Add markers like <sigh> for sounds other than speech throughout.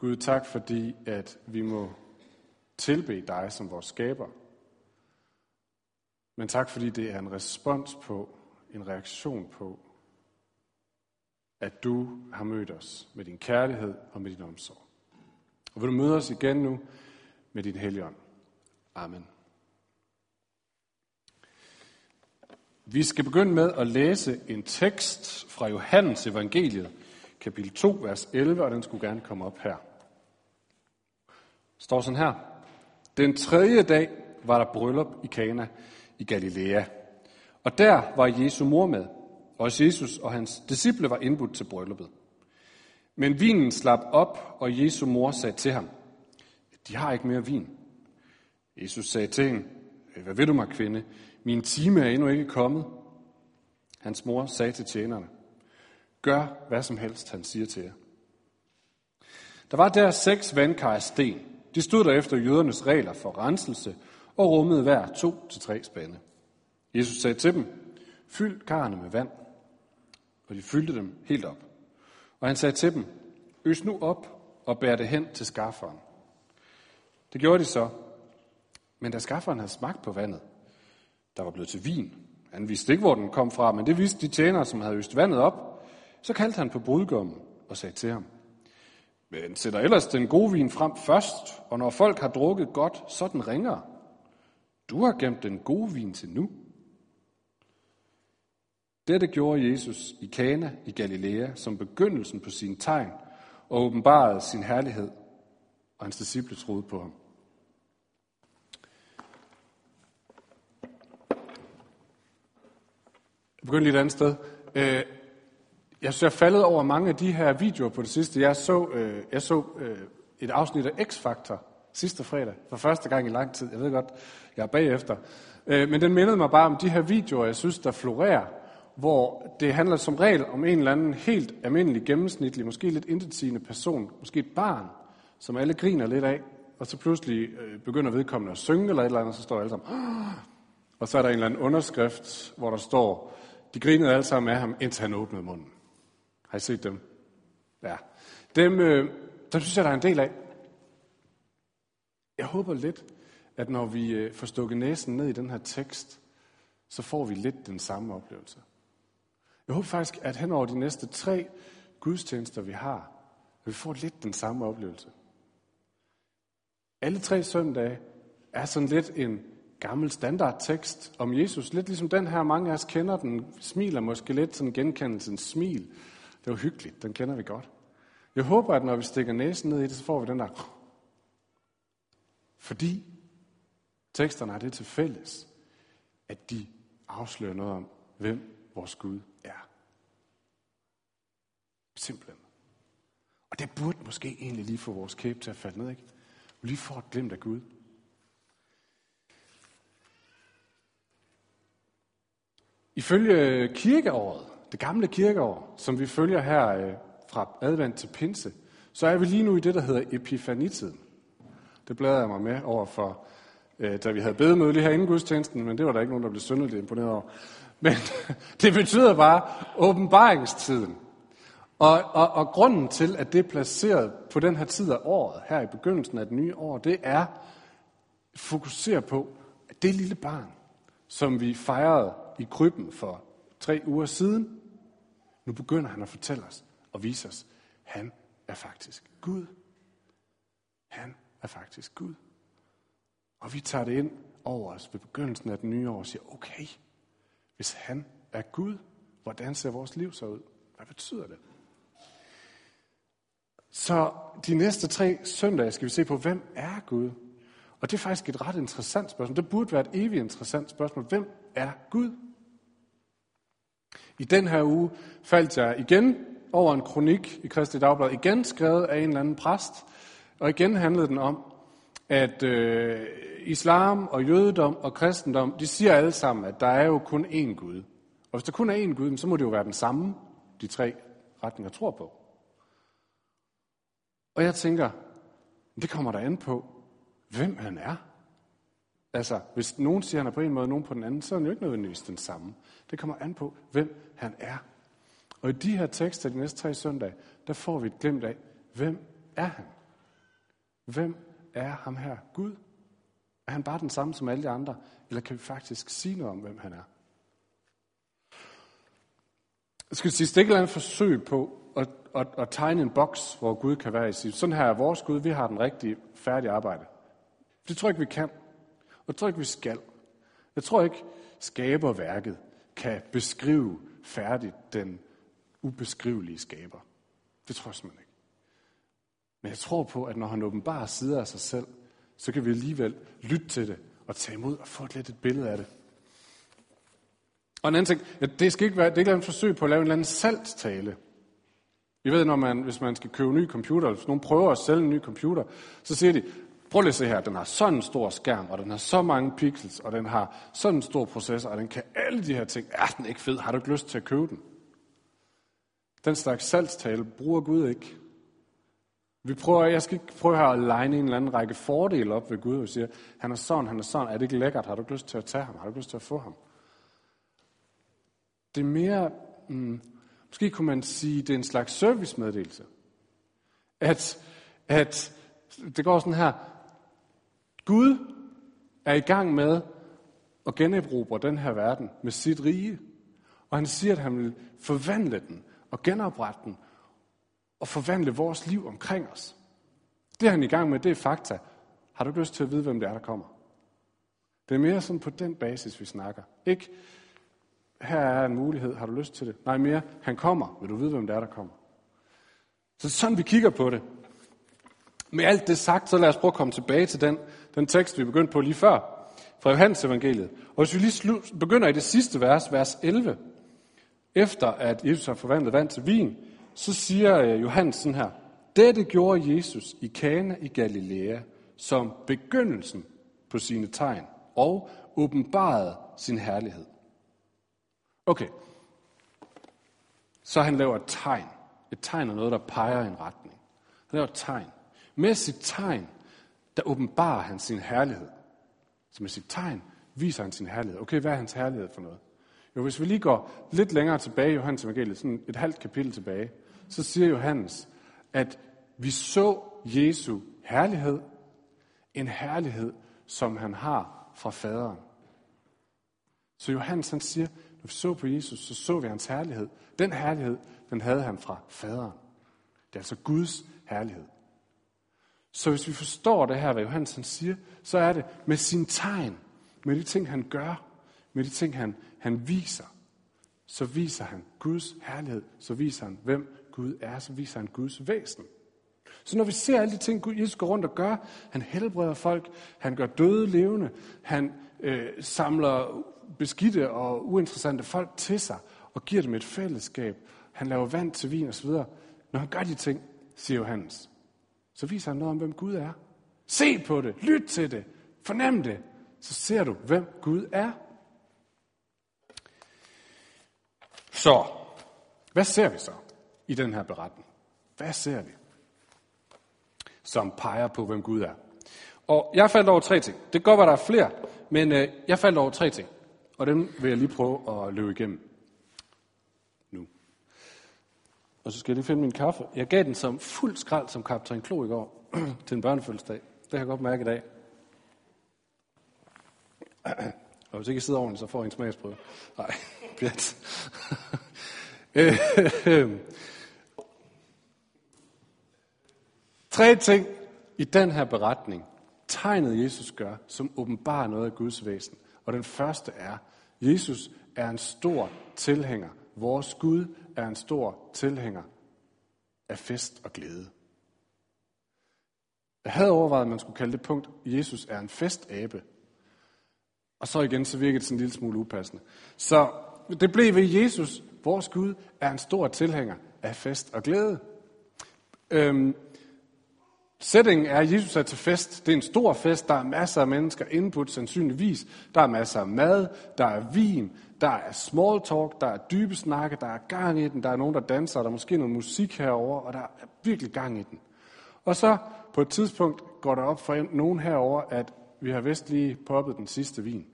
Gud, tak fordi, at vi må tilbe dig som vores skaber. Men tak fordi det er en respons på, en reaktion på, at du har mødt os med din kærlighed og med din omsorg. Og vil du møde os igen nu med din helligånd. Amen. Vi skal begynde med at læse en tekst fra Johannes evangeliet, kapitel 2, vers 11, og den skulle gerne komme op her står sådan her. Den tredje dag var der bryllup i Kana i Galilea. Og der var Jesu mor med, og Jesus og hans disciple var indbudt til brylluppet. Men vinen slap op, og Jesu mor sagde til ham, de har ikke mere vin. Jesus sagde til hende, hvad vil du mig, kvinde? Min time er endnu ikke kommet. Hans mor sagde til tjenerne, gør hvad som helst, han siger til jer. Der var der seks vandkar af sten. De stod der efter jødernes regler for renselse og rummede hver to til tre spande. Jesus sagde til dem, fyld karrene med vand. Og de fyldte dem helt op. Og han sagde til dem, øs nu op og bær det hen til skafferen. Det gjorde de så. Men da skafferen havde smagt på vandet, der var blevet til vin, han vidste ikke, hvor den kom fra, men det vidste de tjenere, som havde øst vandet op, så kaldte han på brudgommen og sagde til ham, men sætter ellers den gode vin frem først, og når folk har drukket godt, så den ringer. Du har gemt den gode vin til nu. Dette gjorde Jesus i Kana i Galilea som begyndelsen på sine tegn og åbenbarede sin herlighed, og hans disciple troede på ham. Jeg begynder lige et andet sted. Øh, jeg synes, jeg er faldet over mange af de her videoer på det sidste. Jeg så, øh, jeg så øh, et afsnit af X-Factor sidste fredag, for første gang i lang tid. Jeg ved godt, jeg er bagefter. Øh, men den mindede mig bare om de her videoer, jeg synes, der florerer, hvor det handler som regel om en eller anden helt almindelig, gennemsnitlig, måske lidt intetsigende person, måske et barn, som alle griner lidt af, og så pludselig øh, begynder vedkommende at synge eller et eller andet, og så står alle sammen, ah! og så er der en eller anden underskrift, hvor der står, de grinede alle sammen af ham, indtil han åbnede munden. Har I set dem? Ja. Dem, øh, dem synes jeg, der er en del af. Jeg håber lidt, at når vi øh, får stukket næsen ned i den her tekst, så får vi lidt den samme oplevelse. Jeg håber faktisk, at hen over de næste tre gudstjenester, vi har, at vi får lidt den samme oplevelse. Alle tre søndage er sådan lidt en gammel standardtekst om Jesus. Lidt ligesom den her, mange af os kender den, smiler måske lidt sådan genkendelsens smil. Det var hyggeligt, den kender vi godt. Jeg håber, at når vi stikker næsen ned i det, så får vi den der... Fordi teksterne har det til fælles, at de afslører noget om, hvem vores Gud er. Simpelthen. Og det burde måske egentlig lige få vores kæbe til at falde ned, ikke? Vi lige får et glimt af Gud. Ifølge kirkeåret, det gamle kirkeår, som vi følger her øh, fra advent til pinse, så er vi lige nu i det, der hedder epifanitiden. Det bladrede jeg mig med over for, øh, da vi havde bedemøde lige her inden gudstjenesten, men det var der ikke nogen, der blev synderligt imponeret over. Men <laughs> det betyder bare åbenbaringstiden. Og, og, og grunden til, at det er placeret på den her tid af året, her i begyndelsen af det nye år, det er fokusere på, at det lille barn, som vi fejrede i krybben for tre uger siden. Nu begynder han at fortælle os og vise os, han er faktisk Gud. Han er faktisk Gud. Og vi tager det ind over os ved begyndelsen af den nye år og siger, okay, hvis han er Gud, hvordan ser vores liv så ud? Hvad betyder det? Så de næste tre søndage skal vi se på, hvem er Gud? Og det er faktisk et ret interessant spørgsmål. Det burde være et evigt interessant spørgsmål. Hvem er Gud? I den her uge faldt jeg igen over en kronik i Kristi Dagblad, igen skrevet af en eller anden præst, og igen handlede den om, at øh, islam og jødedom og kristendom, de siger alle sammen, at der er jo kun én Gud. Og hvis der kun er én Gud, så må det jo være den samme, de tre retninger tror på. Og jeg tænker, det kommer der an på, hvem han er. Altså, hvis nogen siger, at han er på en måde, og nogen på den anden, så er han jo ikke nødvendigvis den samme. Det kommer an på, hvem han er. Og i de her tekster, de næste tre søndage, der får vi et glimt af, hvem er han? Hvem er ham her? Gud? Er han bare den samme som alle de andre? Eller kan vi faktisk sige noget om, hvem han er? Jeg skal sige, det er ikke et andet forsøg på at, at, at tegne en boks, hvor Gud kan være i sit. Sådan her er vores Gud, vi har den rigtige færdige arbejde. Det tror jeg ikke, vi kan. Jeg tror ikke, vi skal. Jeg tror ikke, skaberværket kan beskrive færdigt den ubeskrivelige skaber. Det tror jeg simpelthen ikke. Men jeg tror på, at når han åbenbarer sider af sig selv, så kan vi alligevel lytte til det og tage imod og få et lidt et billede af det. Og en anden ting, ja, det skal ikke være, det er ikke et forsøg på at lave en eller anden salgstale. Vi ved, når man, hvis man skal købe en ny computer, hvis nogen prøver at sælge en ny computer, så siger de, prøv lige at se her, den har sådan en stor skærm, og den har så mange pixels, og den har sådan en stor processor, og den kan alle de her ting. Er den ikke fed? Har du ikke lyst til at købe den? Den slags salgstale bruger Gud ikke. Vi prøver, jeg skal ikke prøve her at legne en eller anden række fordele op ved Gud, og siger, han er sådan, han er sådan, er det ikke lækkert? Har du ikke lyst til at tage ham? Har du ikke lyst til at få ham? Det er mere, mm, måske kunne man sige, det er en slags servicemeddelelse. At, at det går sådan her, Gud er i gang med at generobre den her verden med sit rige. Og han siger, at han vil forvandle den og genoprette den og forvandle vores liv omkring os. Det er han i gang med, det er fakta. Har du lyst til at vide, hvem det er, der kommer? Det er mere sådan på den basis, vi snakker. Ikke, her er en mulighed, har du lyst til det? Nej, mere, han kommer. Vil du vide, hvem det er, der kommer? Så sådan vi kigger på det. Med alt det sagt, så lad os prøve at komme tilbage til den, den tekst, vi begyndte på lige før, fra Johannes evangeliet. Og hvis vi lige slu, begynder i det sidste vers, vers 11, efter at Jesus har forvandlet vand til vin, så siger øh, Johannes sådan her, dette gjorde Jesus i Kana i Galilea som begyndelsen på sine tegn og åbenbarede sin herlighed. Okay, så han laver et tegn. Et tegn er noget, der peger i en retning. Han laver et tegn. Med sit tegn, der åbenbarer han sin herlighed. Så med sit tegn viser han sin herlighed. Okay, hvad er hans herlighed for noget? Jo, hvis vi lige går lidt længere tilbage i Johannes evangeliet, sådan et halvt kapitel tilbage, så siger Johannes, at vi så Jesu herlighed, en herlighed, som han har fra faderen. Så Johannes han siger, når vi så på Jesus, så så vi hans herlighed. Den herlighed, den havde han fra faderen. Det er altså Guds herlighed. Så hvis vi forstår det her, hvad Johannes han siger, så er det med sin tegn, med de ting, han gør, med de ting, han, han viser, så viser han Guds herlighed, så viser han, hvem Gud er, så viser han Guds væsen. Så når vi ser alle de ting, Gud Jesus går rundt og gør, han helbreder folk, han gør døde levende, han øh, samler beskidte og uinteressante folk til sig og giver dem et fællesskab, han laver vand til vin osv. Når han gør de ting, siger Johannes, så viser han noget om, hvem Gud er. Se på det, lyt til det, fornem det, så ser du, hvem Gud er. Så, hvad ser vi så i den her beretning? Hvad ser vi, som peger på, hvem Gud er? Og jeg faldt over tre ting. Det kan godt være, der er flere, men øh, jeg faldt over tre ting. Og dem vil jeg lige prøve at løbe igennem nu. Og så skal jeg lige finde min kaffe. Jeg gav den som fuld skrald som kaptajn Klo i går <clears throat> til en børnefødselsdag. Det har jeg godt mærke i dag. Og hvis ikke jeg sidder ordentligt, så får jeg en smagsprøve. Nej, <laughs> pjat. <laughs> Tre ting i den her beretning, tegnet Jesus gør, som åbenbarer noget af Guds væsen. Og den første er, Jesus er en stor tilhænger. Vores Gud er en stor tilhænger af fest og glæde. Jeg havde overvejet, at man skulle kalde det punkt, Jesus er en festabe. Og så igen, så virkede det sådan en lille smule upassende. Så det blev ved Jesus, vores Gud, er en stor tilhænger af fest og glæde. Øhm, Sætningen er, at Jesus er til fest. Det er en stor fest. Der er masser af mennesker input, sandsynligvis. Der er masser af mad, der er vin, der er small talk, der er dybe snakke, der er gang i den, der er nogen, der danser, der er måske noget musik herover, og der er virkelig gang i den. Og så på et tidspunkt går der op for nogen herover, at vi har vist lige poppet den sidste vin.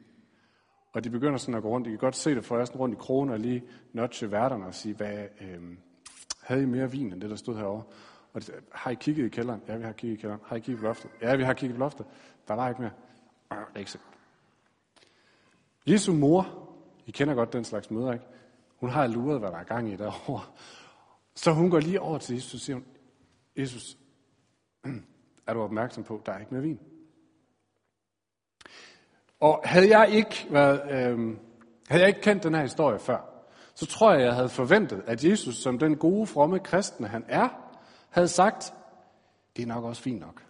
Og de begynder sådan at gå rundt. I kan godt se det for jer sådan rundt i kronen og lige notche værterne og sige, hvad, øh, havde I mere vin end det, der stod herovre? Og det, har I kigget i kælderen? Ja, vi har kigget i kælderen. Har I kigget på loftet? Ja, vi har kigget på loftet. Der var ikke mere. Øh, det er ikke så. Jesu mor, i kender godt den slags møder, ikke? Hun har luret, hvad der er gang i derovre. Så hun går lige over til Jesus og siger, hun, Jesus, <clears throat> er du opmærksom på, der er ikke mere vin? Og havde jeg ikke været, øh, havde jeg ikke kendt den her historie før, så tror jeg, jeg havde forventet, at Jesus, som den gode, fromme kristne han er, havde sagt, det er nok også fint nok.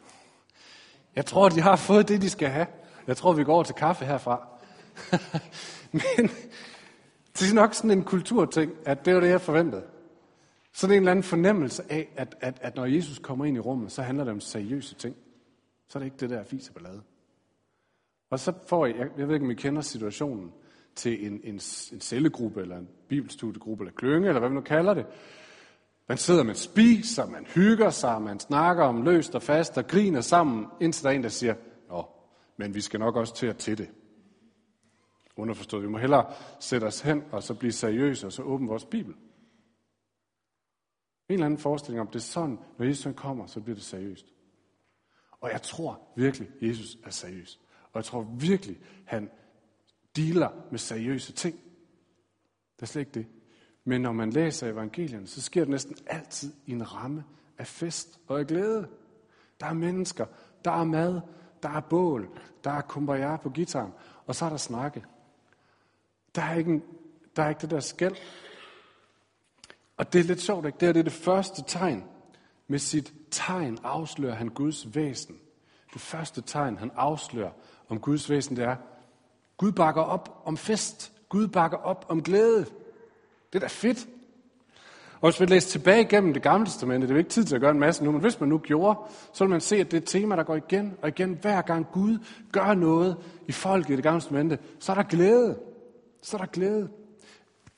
Jeg tror, de har fået det, de skal have. Jeg tror, vi går over til kaffe herfra. <laughs> Men det er nok sådan en kulturting, at det var det, jeg forventede. Sådan en eller anden fornemmelse af, at, at, at når Jesus kommer ind i rummet, så handler det om seriøse ting. Så er det ikke det der fise ballade. Og så får jeg, jeg ved ikke, om I kender situationen til en, en, en cellegruppe, eller en bibelstudiegruppe, eller klønge, eller hvad man nu kalder det. Man sidder, man spiser, man hygger sig, man snakker om løst og fast, og griner sammen, indtil der er en, der siger, Nå, men vi skal nok også til at til det. Underforstået, vi må hellere sætte os hen, og så blive seriøse, og så åbne vores bibel. En eller anden forestilling om, det er sådan, når Jesus kommer, så bliver det seriøst. Og jeg tror virkelig, Jesus er seriøs. Og jeg tror virkelig, han dealer med seriøse ting. Det er slet ikke det. Men når man læser evangelierne, så sker det næsten altid i en ramme af fest og af glæde. Der er mennesker, der er mad, der er bål, der er kumbaya på gitaren, og så er der snakke. Der er ikke, en, der er ikke det der skæld. Og det er lidt sjovt, ikke? Det er det, det første tegn. Med sit tegn afslører han Guds væsen. Det første tegn, han afslører om Guds væsen, det er, Gud bakker op om fest. Gud bakker op om glæde. Det er da fedt. Og hvis vi læser tilbage igennem det gamle testamente, det er jo ikke tid til at gøre en masse nu, men hvis man nu gjorde, så vil man se, at det er et tema, der går igen og igen. Hver gang Gud gør noget i folket i det gamle testamente, så er der glæde. Så er der glæde.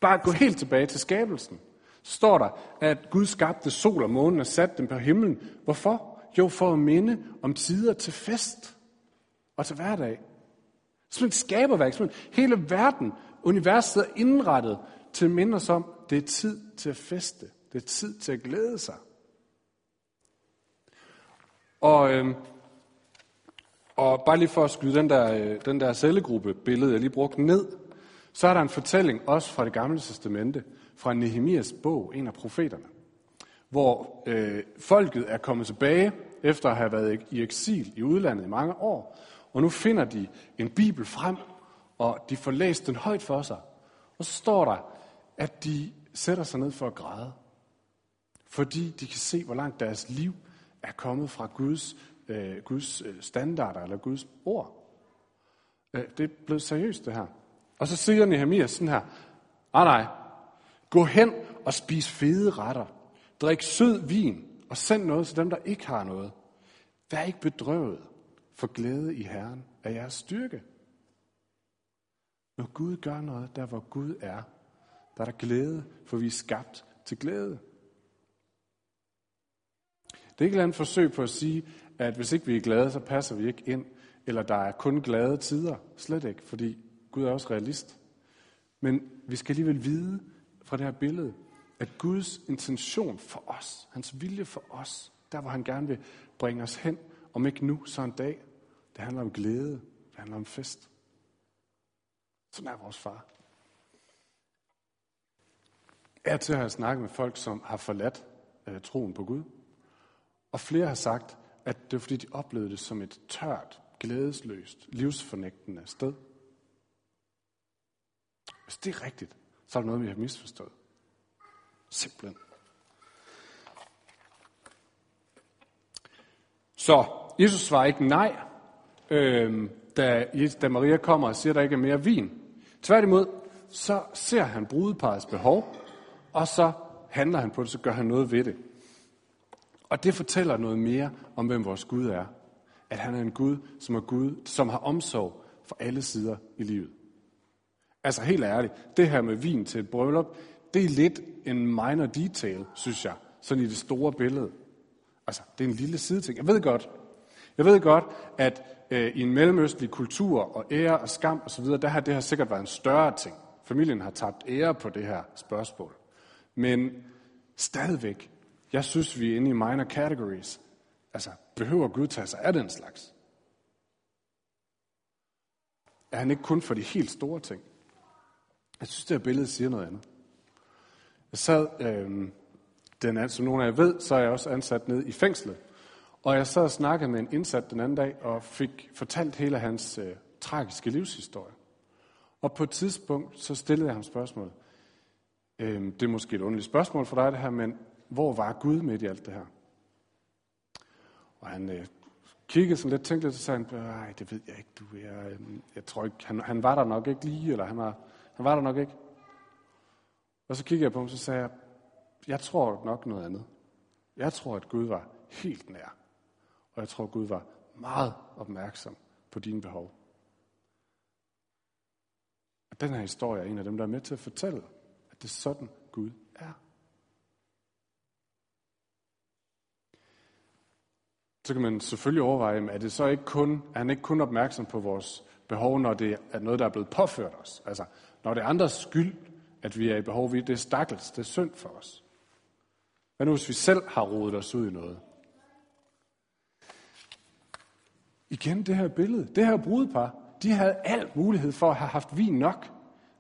Bare gå helt tilbage til skabelsen. Så står der, at Gud skabte sol og månen og satte dem på himlen. Hvorfor? Jo, for at minde om tider til fest og til hverdag. Som et skaberværk, som hele verden, universet er indrettet til at minde os om, det er tid til at feste. Det er tid til at glæde sig. Og, øh, og bare lige for at skyde den der, øh, den der cellegruppe billede, jeg lige brugte ned, så er der en fortælling også fra det gamle testamente, fra Nehemias bog, en af profeterne, hvor øh, folket er kommet tilbage efter at have været i eksil i udlandet i mange år, og nu finder de en bibel frem, og de får læst den højt for sig. Og så står der, at de sætter sig ned for at græde. Fordi de kan se, hvor langt deres liv er kommet fra Guds, øh, Guds øh, standarder eller Guds ord. Øh, det er blevet seriøst, det her. Og så siger Nehemiah sådan her, nej nej, gå hen og spis fede retter. Drik sød vin og send noget til dem, der ikke har noget. Vær ikke bedrøvet, for glæde i Herren er jeres styrke. Når Gud gør noget, der hvor Gud er, der er der glæde, for vi er skabt til glæde. Det er ikke et andet forsøg på at sige, at hvis ikke vi er glade, så passer vi ikke ind, eller der er kun glade tider. Slet ikke, fordi Gud er også realist. Men vi skal alligevel vide fra det her billede, at Guds intention for os, hans vilje for os, der hvor han gerne vil bringe os hen, om ikke nu, så en dag, det handler om glæde, det handler om fest. Sådan er vores far. Jeg er til at snakke snakket med folk, som har forladt øh, troen på Gud. Og flere har sagt, at det er fordi, de oplevede det som et tørt, glædesløst, livsfornægtende sted. Hvis det er rigtigt, så er der noget, vi har misforstået. Simpelthen. Så Jesus svarer ikke nej, øh, da, da Maria kommer og siger, at der ikke er mere vin. Tværtimod, så ser han brudeparets behov, og så handler han på det, så gør han noget ved det. Og det fortæller noget mere om, hvem vores Gud er. At han er en Gud, som er Gud, som har omsorg for alle sider i livet. Altså helt ærligt, det her med vin til et bryllup, det er lidt en minor detail, synes jeg, sådan i det store billede. Altså, det er en lille sideting. Jeg ved godt, jeg ved godt, at øh, i en mellemøstlig kultur og ære og skam osv., der har det her sikkert været en større ting. Familien har tabt ære på det her spørgsmål. Men stadigvæk, Jeg synes, vi er inde i minor categories. Altså, behøver Gud tage sig af den slags? Er han ikke kun for de helt store ting? Jeg synes, det her billede siger noget andet. Jeg sad, øh, den, som nogle af jer ved, så er jeg også ansat ned i fængslet. Og jeg sad og snakkede med en indsat den anden dag, og fik fortalt hele hans øh, tragiske livshistorie. Og på et tidspunkt, så stillede jeg ham spørgsmål. Øh, det er måske et underligt spørgsmål for dig, det her, men hvor var Gud midt i alt det her? Og han øh, kiggede sådan lidt, tænkte lidt, og sagde nej, det ved jeg ikke, du, jeg, øhm, jeg tror ikke, han, han var der nok ikke lige, eller han var, han var der nok ikke. Og så kiggede jeg på ham, så sagde jeg, jeg tror nok noget andet. Jeg tror, at Gud var helt nær. Og jeg tror, at Gud var meget opmærksom på dine behov. Og den her historie er en af dem, der er med til at fortælle, at det er sådan, Gud er. Så kan man selvfølgelig overveje, at det så ikke kun, er han ikke kun opmærksom på vores behov, når det er noget, der er blevet påført os. Altså, når det er andres skyld, at vi er i behov, det er stakkels, det er synd for os. Hvad nu, hvis vi selv har rodet os ud i noget? Igen det her billede. Det her brudepar, de havde alt mulighed for at have haft vin nok.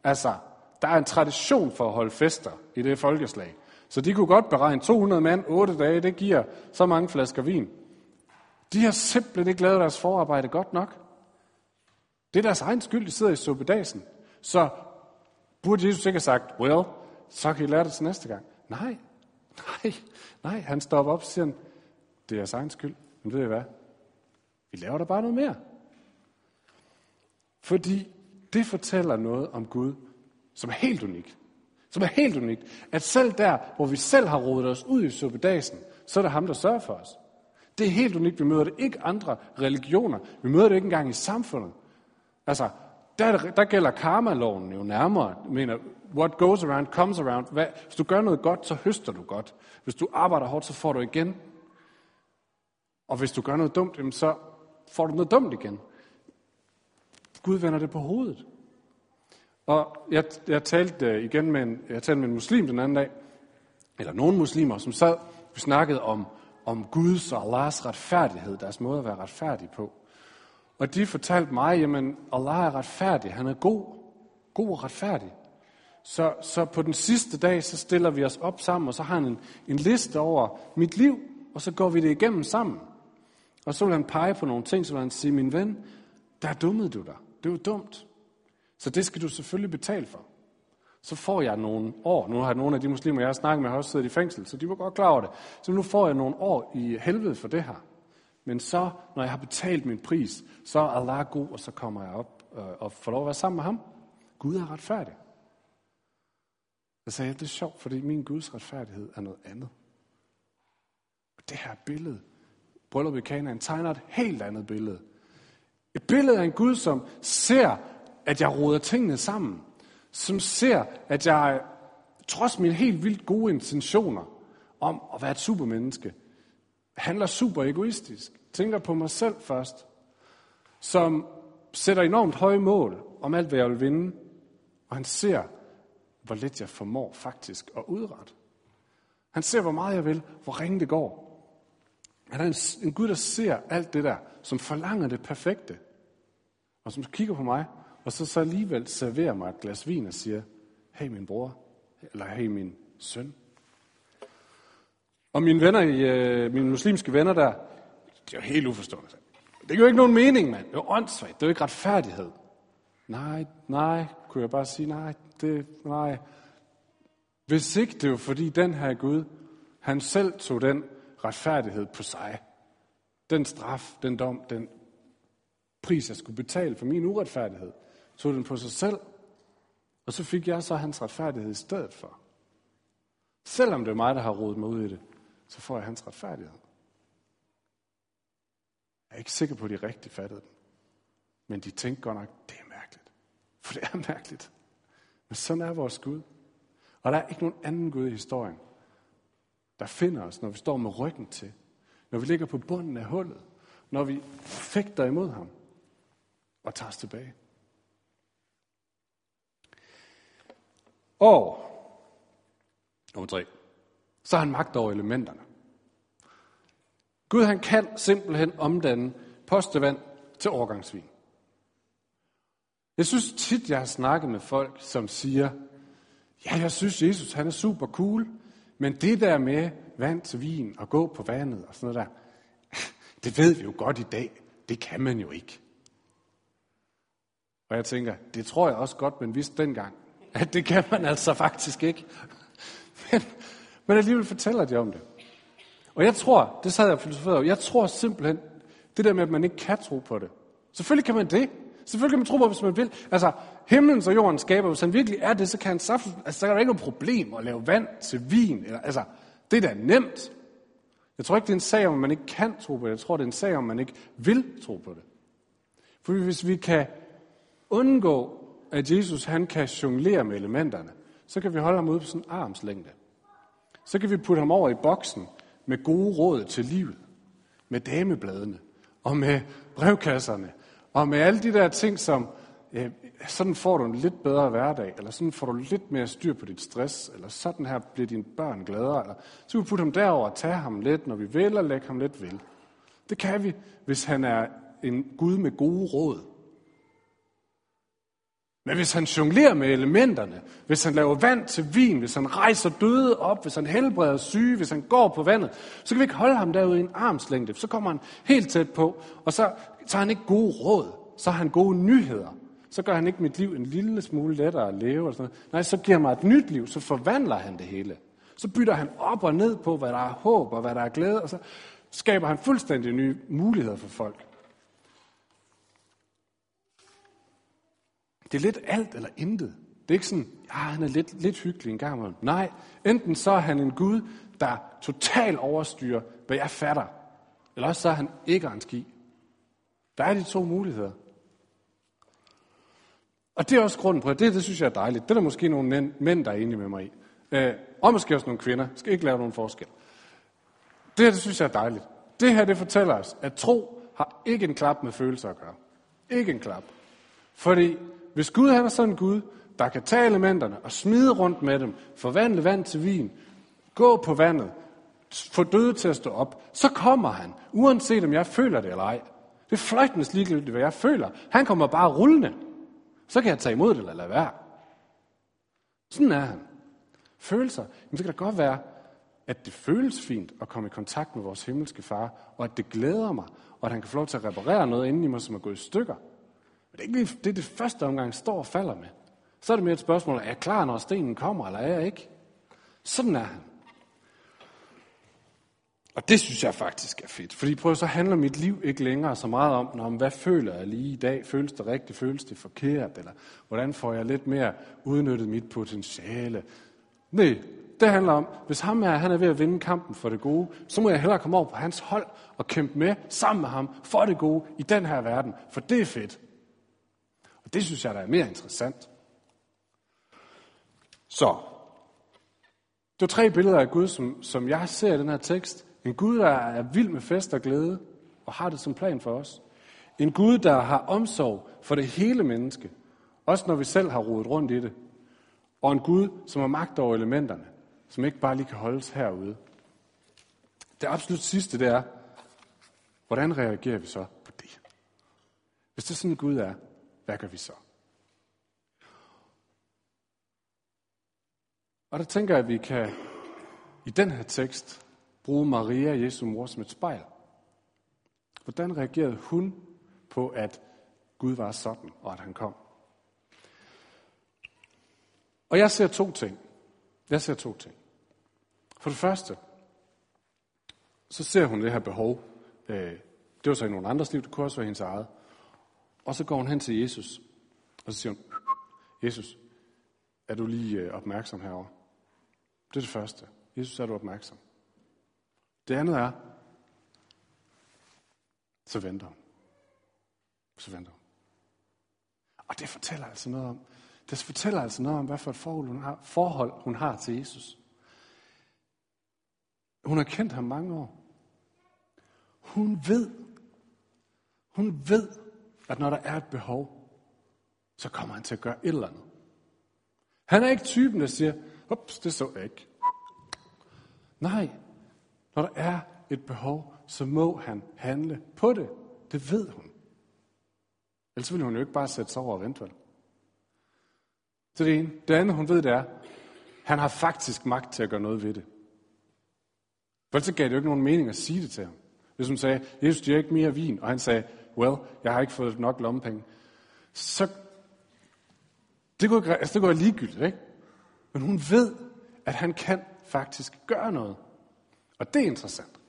Altså, der er en tradition for at holde fester i det folkeslag. Så de kunne godt beregne 200 mand, 8 dage, det giver så mange flasker vin. De har simpelthen ikke lavet deres forarbejde godt nok. Det er deres egen skyld, de sidder i suppedasen. Så burde Jesus ikke have sagt, well, så kan I lære det til næste gang. Nej, nej, nej. Han stopper op og siger, det er jeres egen skyld. Men ved I hvad? Vi laver der bare noget mere. Fordi det fortæller noget om Gud, som er helt unikt. Som er helt unikt. At selv der, hvor vi selv har rodet os ud i suppedasen, så er det ham, der sørger for os. Det er helt unikt. Vi møder det ikke andre religioner. Vi møder det ikke engang i samfundet. Altså, der, der gælder karma-loven jo nærmere. Jeg mener, what goes around comes around. Hvad, hvis du gør noget godt, så høster du godt. Hvis du arbejder hårdt, så får du igen. Og hvis du gør noget dumt, så får du noget dumt igen. Gud vender det på hovedet. Og jeg, jeg talte øh, igen med en, jeg talte med en muslim den anden dag, eller nogle muslimer, som sad, vi snakkede om, om Guds og Allahs retfærdighed, deres måde at være retfærdig på. Og de fortalte mig, jamen Allah er retfærdig, han er god, god og retfærdig. Så, så på den sidste dag, så stiller vi os op sammen, og så har han en, en liste over mit liv, og så går vi det igennem sammen. Og så vil han pege på nogle ting, så vil han sige, min ven, der dummede du dig. Det var dumt. Så det skal du selvfølgelig betale for. Så får jeg nogle år, nu har nogle af de muslimer, jeg har snakket med, har også siddet i fængsel, så de var godt klar over det. Så nu får jeg nogle år i helvede for det her. Men så, når jeg har betalt min pris, så er Allah god, og så kommer jeg op øh, og får lov at være sammen med ham. Gud er retfærdig. Jeg sagde, det er sjovt, fordi min Guds retfærdighed er noget andet. Og det her billede, bryllup i Kanaan, tegner et helt andet billede. Et billede af en Gud, som ser, at jeg roder tingene sammen. Som ser, at jeg, trods mine helt vildt gode intentioner om at være et supermenneske, handler super egoistisk. Tænker på mig selv først. Som sætter enormt høje mål om alt, hvad jeg vil vinde. Og han ser, hvor lidt jeg formår faktisk at udrette. Han ser, hvor meget jeg vil, hvor ringe det går. Han er en, en Gud, der ser alt det der, som forlanger det perfekte. Og som kigger på mig, og så, så alligevel serverer mig et glas vin og siger, hey min bror, eller hey min søn. Og mine venner, øh, mine muslimske venner der, de er helt uforstående. Det giver jo ikke nogen mening, mand. Det er jo åndssvagt. Det er jo ikke retfærdighed. Nej, nej, kunne jeg bare sige, nej, det, nej. Hvis ikke det var fordi den her Gud, han selv tog den retfærdighed på sig. Den straf, den dom, den pris, jeg skulle betale for min uretfærdighed, tog den på sig selv. Og så fik jeg så hans retfærdighed i stedet for. Selvom det er mig, der har rodet mig ud i det, så får jeg hans retfærdighed. Jeg er ikke sikker på, at de rigtig fattede den. Men de tænkte godt nok, det er mærkeligt. For det er mærkeligt. Men sådan er vores Gud. Og der er ikke nogen anden Gud i historien, der finder os, når vi står med ryggen til. Når vi ligger på bunden af hullet. Når vi fægter imod ham. Og tager os tilbage. Og, nummer tre. så har han magt over elementerne. Gud han kan simpelthen omdanne postevand til overgangsvin. Jeg synes tit, jeg har snakket med folk, som siger, ja, jeg synes, Jesus han er super cool, men det der med vand til vin og gå på vandet og sådan noget der, <laughs> det ved vi jo godt i dag. Det kan man jo ikke. Og jeg tænker, det tror jeg også godt, man vidste dengang, <laughs> at det kan man altså faktisk ikke. Men, men alligevel fortæller de om det. Og jeg tror, det sad jeg og jeg tror simpelthen, det der med, at man ikke kan tro på det. Selvfølgelig kan man det. Selvfølgelig kan man tro på, hvis man vil. Altså, himlen og jorden skaber, hvis han virkelig er det, så kan han altså, så er der ikke noget problem at lave vand til vin. Eller, altså, det er da nemt. Jeg tror ikke, det er en sag om, at man ikke kan tro på det. Jeg tror, det er en sag om, at man ikke vil tro på det. For hvis vi kan undgå, at Jesus han kan jonglere med elementerne, så kan vi holde ham ude på sådan en armslængde. Så kan vi putte ham over i boksen med gode råd til livet, med damebladene, og med brevkasserne, og med alle de der ting, som øh, sådan får du en lidt bedre hverdag, eller sådan får du lidt mere styr på dit stress, eller sådan her bliver dine børn gladere, eller så kan vi putte ham derover og tage ham lidt, når vi vil, og lægge ham lidt vil. Det kan vi, hvis han er en Gud med gode råd. Men hvis han jonglerer med elementerne, hvis han laver vand til vin, hvis han rejser døde op, hvis han helbreder syge, hvis han går på vandet, så kan vi ikke holde ham derude i en armslængde. Så kommer han helt tæt på, og så tager han ikke gode råd. Så har han gode nyheder. Så gør han ikke mit liv en lille smule lettere at leve. Eller sådan noget. Nej, så giver han mig et nyt liv, så forvandler han det hele. Så bytter han op og ned på, hvad der er håb og hvad der er glæde, og så skaber han fuldstændig nye muligheder for folk. Det er lidt alt eller intet. Det er ikke sådan, ja, han er lidt, lidt hyggelig en gang imellem. Nej, enten så er han en Gud, der totalt overstyrer, hvad jeg fatter. Eller også så er han ikke en ski. Der er de to muligheder. Og det er også grunden på det. Det synes jeg er dejligt. Det er der måske nogle mænd, der er enige med mig i. Øh, og måske også nogle kvinder. Skal ikke lave nogen forskel. Det her, det synes jeg er dejligt. Det her, det fortæller os, at tro har ikke en klap med følelser at gøre. Ikke en klap. Fordi hvis Gud han er sådan en Gud, der kan tage elementerne og smide rundt med dem, forvandle vand til vin, gå på vandet, få døde til at stå op, så kommer han, uanset om jeg føler det eller ej. Det er fløjtende ligegyldigt, hvad jeg føler. Han kommer bare rullende. Så kan jeg tage imod det eller lade være. Sådan er han. Følelser. Jamen, så kan det godt være, at det føles fint at komme i kontakt med vores himmelske far, og at det glæder mig, og at han kan få lov til at reparere noget inden i mig, som er gået i stykker. Men det er ikke lige det, det første omgang står og falder med. Så er det mere et spørgsmål, er jeg klar, når stenen kommer, eller er jeg ikke? Sådan er han. Og det synes jeg faktisk er fedt. Fordi prøv så handler mit liv ikke længere så meget om, om hvad føler jeg lige i dag? Føles det rigtigt? Føles det forkert? Eller hvordan får jeg lidt mere udnyttet mit potentiale? Nej, det handler om, hvis ham er, han er ved at vinde kampen for det gode, så må jeg hellere komme over på hans hold og kæmpe med sammen med ham for det gode i den her verden. For det er fedt. Og det synes jeg, der er mere interessant. Så, det er tre billeder af Gud, som, som jeg ser i den her tekst. En Gud, der er vild med fest og glæde, og har det som plan for os. En Gud, der har omsorg for det hele menneske, også når vi selv har rodet rundt i det. Og en Gud, som har magt over elementerne, som ikke bare lige kan holdes herude. Det absolut sidste, det er, hvordan reagerer vi så på det? Hvis det er sådan, Gud er, hvad gør vi så? Og der tænker jeg, at vi kan i den her tekst bruge Maria, Jesu mor, som et spejl. Hvordan reagerede hun på, at Gud var sådan, og at han kom? Og jeg ser to ting. Jeg ser to ting. For det første, så ser hun det her behov. Øh, det var så i nogle andres liv, det kunne også være hendes eget. Og så går hun hen til Jesus, og så siger hun, Jesus, er du lige øh, opmærksom herover? Det er det første. Jesus, er du opmærksom? Det andet er, så venter hun. Så venter hun. Og det fortæller altså noget om, det fortæller altså noget om, hvad for et forhold hun har, forhold hun har til Jesus. Hun har kendt ham mange år. Hun ved, hun ved, at når der er et behov, så kommer han til at gøre et eller andet. Han er ikke typen, der siger, ups, det så jeg ikke. Nej, når der er et behov, så må han handle på det. Det ved hun. Ellers ville hun jo ikke bare sætte sig over og vente vel. Så det ene. Det andet, hun ved, det er, han har faktisk magt til at gøre noget ved det. For så gav det jo ikke nogen mening at sige det til ham. Hvis hun sagde, Jesus, du er ikke mere vin, og han sagde, well, jeg har ikke fået nok lommepenge, så det kunne, altså, det kunne være ligegyldigt, ikke? Men hun ved, at han kan faktisk gøre noget. Og det er interessant.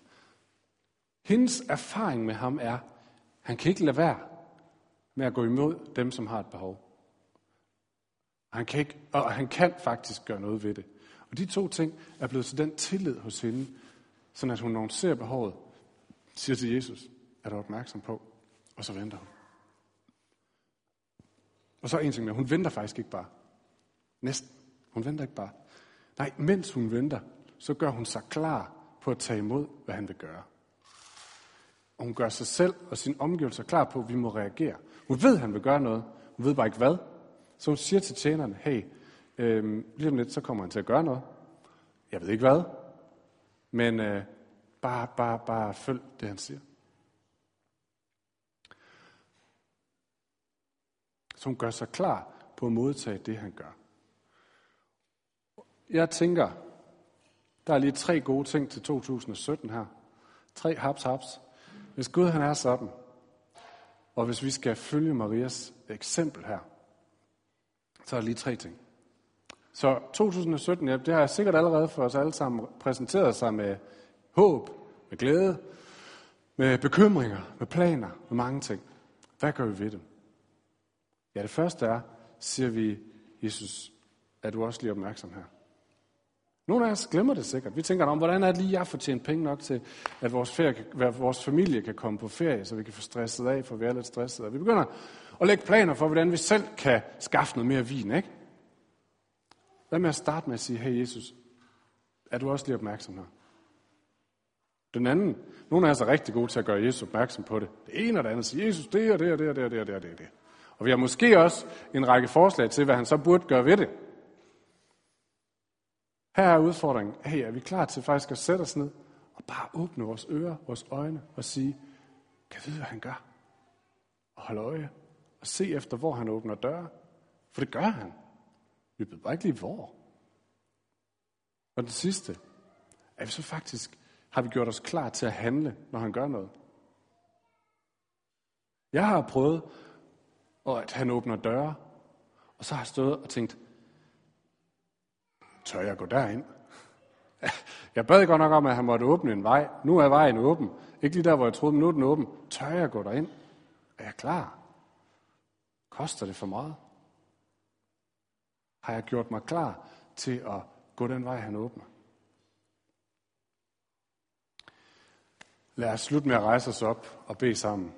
Hendes erfaring med ham er, at han kan ikke lade være med at gå imod dem, som har et behov. Han kan ikke, og han kan faktisk gøre noget ved det. Og de to ting er blevet til den tillid hos hende, sådan at hun, når hun ser behovet, siger til Jesus, er du opmærksom på, og så venter hun. Og så en ting mere, hun venter faktisk ikke bare. Næsten. Hun venter ikke bare. Nej, mens hun venter, så gør hun sig klar på at tage imod, hvad han vil gøre. Og hun gør sig selv og sin omgivelser klar på, at vi må reagere. Hun ved, at han vil gøre noget. Hun ved bare ikke hvad. Så hun siger til tjeneren, hey, øh, lige om lidt, så kommer han til at gøre noget. Jeg ved ikke hvad, men øh, bare, bare, bare følg det, han siger. Som gør sig klar på at modtage det, han gør. Jeg tænker, der er lige tre gode ting til 2017 her. Tre haps haps. Hvis Gud han er sådan, og hvis vi skal følge Marias eksempel her, så er der lige tre ting. Så 2017, ja, det har jeg sikkert allerede for os alle sammen præsenteret sig med håb, med glæde, med bekymringer, med planer, med mange ting. Hvad gør vi ved det? Ja, det første er, siger vi, Jesus, er du også lige opmærksom her? Nogle af os glemmer det sikkert. Vi tænker om, hvordan er det lige, jeg får tjent penge nok til, at vores, ferie, vores familie kan komme på ferie, så vi kan få stresset af, for vi er lidt stresset. Og vi begynder at lægge planer for, hvordan vi selv kan skaffe noget mere vin, ikke? Hvad med at starte med at sige, hey Jesus, er du også lige opmærksom her? Den anden, nogle af os er rigtig gode til at gøre Jesus opmærksom på det. Det ene og det andet siger, Jesus, det og det og det og det og det og det og det. Og vi har måske også en række forslag til, hvad han så burde gøre ved det. Her er udfordringen. Hey, er vi klar til faktisk at sætte os ned og bare åbne vores ører, vores øjne og sige, kan vide, hvad han gør? Og holde øje og se efter, hvor han åbner døre. For det gør han. Vi ved bare ikke lige hvor. Og det sidste, er vi så faktisk, har vi gjort os klar til at handle, når han gør noget. Jeg har prøvet, at han åbner døre, og så har jeg stået og tænkt, tør jeg gå derind? <laughs> Jeg bad godt nok om, at han måtte åbne en vej. Nu er vejen åben. Ikke lige der, hvor jeg troede, men nu er den åben. Tør jeg gå derind? Er jeg klar? Koster det for meget? Har jeg gjort mig klar til at gå den vej, han åbner? Lad os slutte med at rejse os op og bede sammen.